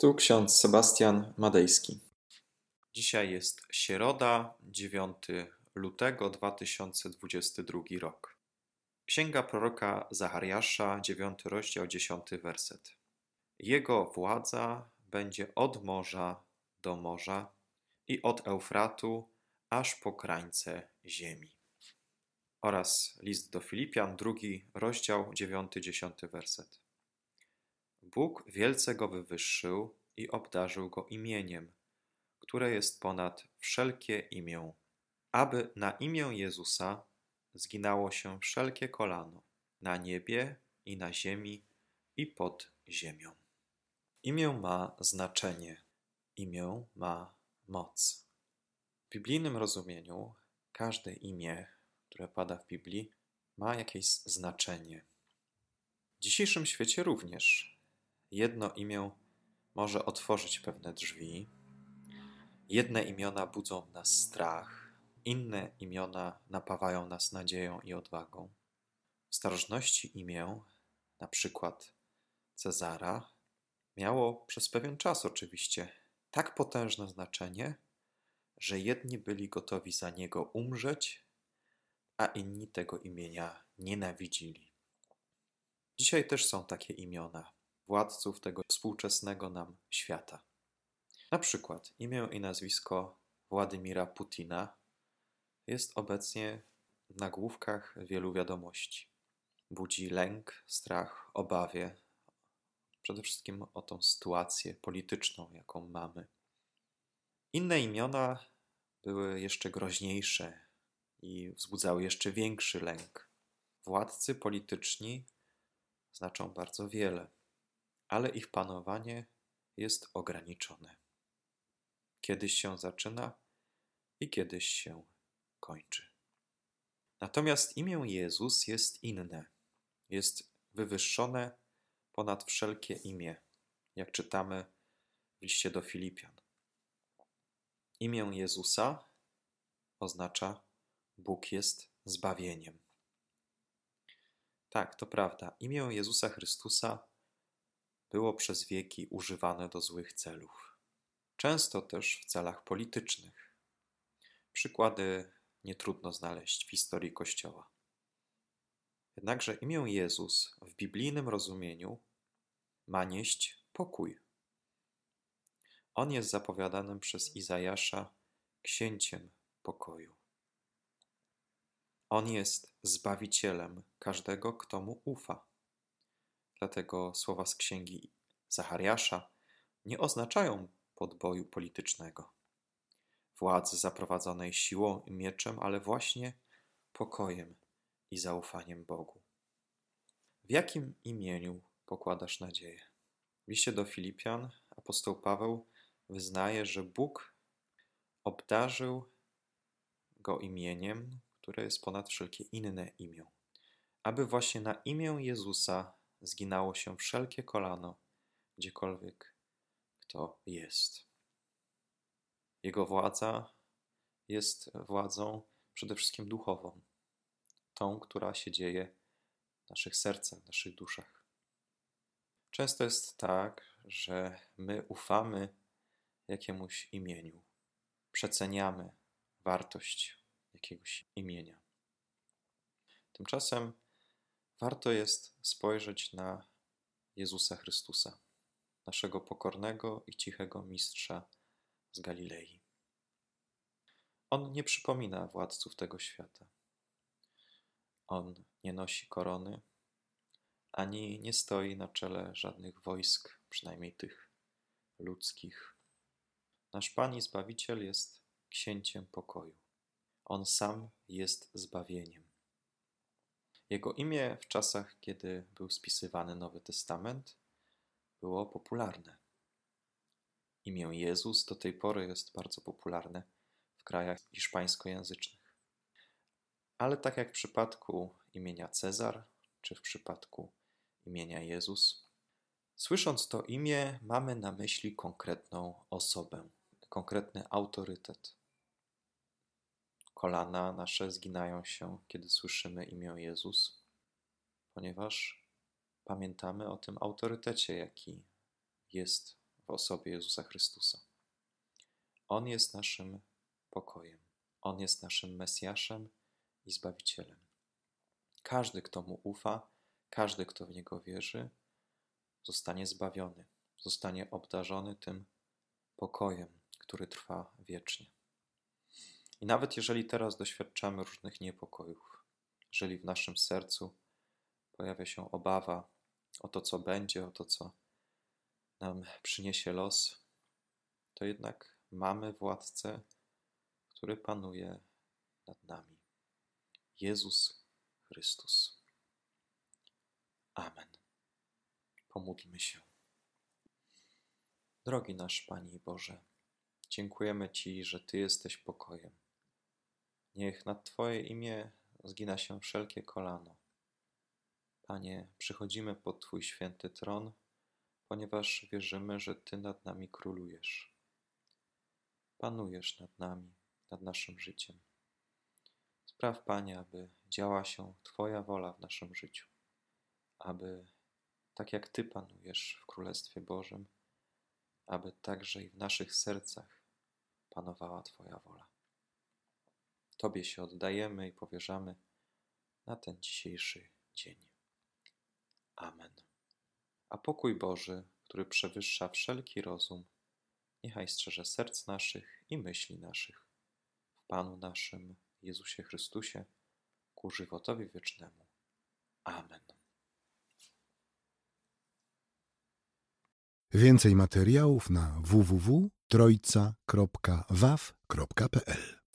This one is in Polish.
Tu ksiądz Sebastian Madejski. Dzisiaj jest środa, 9 lutego 2022 rok. Księga proroka Zachariasza, 9 rozdział, 10 werset. Jego władza będzie od morza do morza i od Eufratu aż po krańce ziemi. Oraz list do Filipian, drugi rozdział, 9-10 werset. Bóg wielce go wywyższył i obdarzył go imieniem, które jest ponad wszelkie imię, aby na imię Jezusa zginało się wszelkie kolano, na niebie i na ziemi i pod ziemią. Imię ma znaczenie, imię ma moc. W biblijnym rozumieniu każde imię, które pada w Biblii, ma jakieś znaczenie. W dzisiejszym świecie również jedno imię może otworzyć pewne drzwi. Jedne imiona budzą w nas strach, inne imiona napawają nas nadzieją i odwagą. W starożytności imię, na przykład Cezara, miało przez pewien czas oczywiście tak potężne znaczenie, że jedni byli gotowi za niego umrzeć, a inni tego imienia nienawidzili. Dzisiaj też są takie imiona władców tego współczesnego nam świata. Na przykład imię i nazwisko Władimira Putina jest obecnie w nagłówkach wielu wiadomości. Budzi lęk, strach, obawie, przede wszystkim o tą sytuację polityczną, jaką mamy. Inne imiona były jeszcze groźniejsze i wzbudzały jeszcze większy lęk. Władcy polityczni znaczą bardzo wiele ale ich panowanie jest ograniczone. Kiedyś się zaczyna i kiedyś się kończy. Natomiast imię Jezus jest inne, jest wywyższone ponad wszelkie imię, jak czytamy w liście do Filipian. Imię Jezusa oznacza Bóg jest zbawieniem. Tak, to prawda. Imię Jezusa Chrystusa było przez wieki używane do złych celów, często też w celach politycznych. Przykłady nie trudno znaleźć w historii Kościoła. Jednakże imię Jezus w biblijnym rozumieniu ma nieść pokój. On jest zapowiadanym przez Izajasza księciem pokoju. On jest zbawicielem każdego, kto mu ufa. Dlatego słowa z księgi Zachariasza nie oznaczają podboju politycznego, władzy zaprowadzonej siłą i mieczem, ale właśnie pokojem i zaufaniem Bogu. W jakim imieniu pokładasz nadzieję? W liście do Filipian apostoł Paweł wyznaje, że Bóg obdarzył go imieniem, które jest ponad wszelkie inne imię, aby właśnie na imię Jezusa zginało się wszelkie kolano, gdziekolwiek kto jest. Jego władza jest władzą przede wszystkim duchową, tą, która się dzieje w naszych sercach, w naszych duszach. Często jest tak, że my ufamy jakiemuś imieniu, przeceniamy wartość jakiegoś imienia. Tymczasem warto jest spojrzeć na Jezusa Chrystusa, naszego pokornego i cichego mistrza z Galilei. On nie przypomina władców tego świata. On nie nosi korony, ani nie stoi na czele żadnych wojsk, przynajmniej tych ludzkich. Nasz Pan i Zbawiciel jest księciem pokoju. On sam jest zbawieniem. Jego imię w czasach, kiedy był spisywany Nowy Testament, było popularne. Imię Jezus do tej pory jest bardzo popularne w krajach hiszpańskojęzycznych. Ale tak jak w przypadku imienia Cezar, czy w przypadku imienia Jezus, słysząc to imię, mamy na myśli konkretną osobę, konkretny autorytet. Kolana nasze zginają się, kiedy słyszymy imię Jezus, ponieważ pamiętamy o tym autorytecie, jaki jest w osobie Jezusa Chrystusa. On jest naszym pokojem. On jest naszym Mesjaszem i Zbawicielem. Każdy, kto mu ufa, każdy, kto w niego wierzy, zostanie zbawiony, zostanie obdarzony tym pokojem, który trwa wiecznie. I nawet jeżeli teraz doświadczamy różnych niepokojów, jeżeli w naszym sercu pojawia się obawa o to, co będzie, o to, co nam przyniesie los, to jednak mamy władcę, który panuje nad nami. Jezus Chrystus. Amen. Pomódlmy się. Drogi nasz Panie Boże, dziękujemy Ci, że Ty jesteś pokojem. Niech nad Twoje imię zgina się wszelkie kolano. Panie, przychodzimy pod Twój święty tron, ponieważ wierzymy, że Ty nad nami królujesz. Panujesz nad nami, nad naszym życiem. Spraw, Panie, aby działa się Twoja wola w naszym życiu, aby tak jak Ty panujesz w Królestwie Bożym, aby także i w naszych sercach panowała Twoja wola. Tobie się oddajemy i powierzamy na ten dzisiejszy dzień. Amen. A pokój Boży, który przewyższa wszelki rozum, niechaj strzeże serc naszych i myśli naszych w Panu naszym Jezusie Chrystusie ku żywotowi wiecznemu. Amen. Więcej materiałów na www.trojca.waw.pl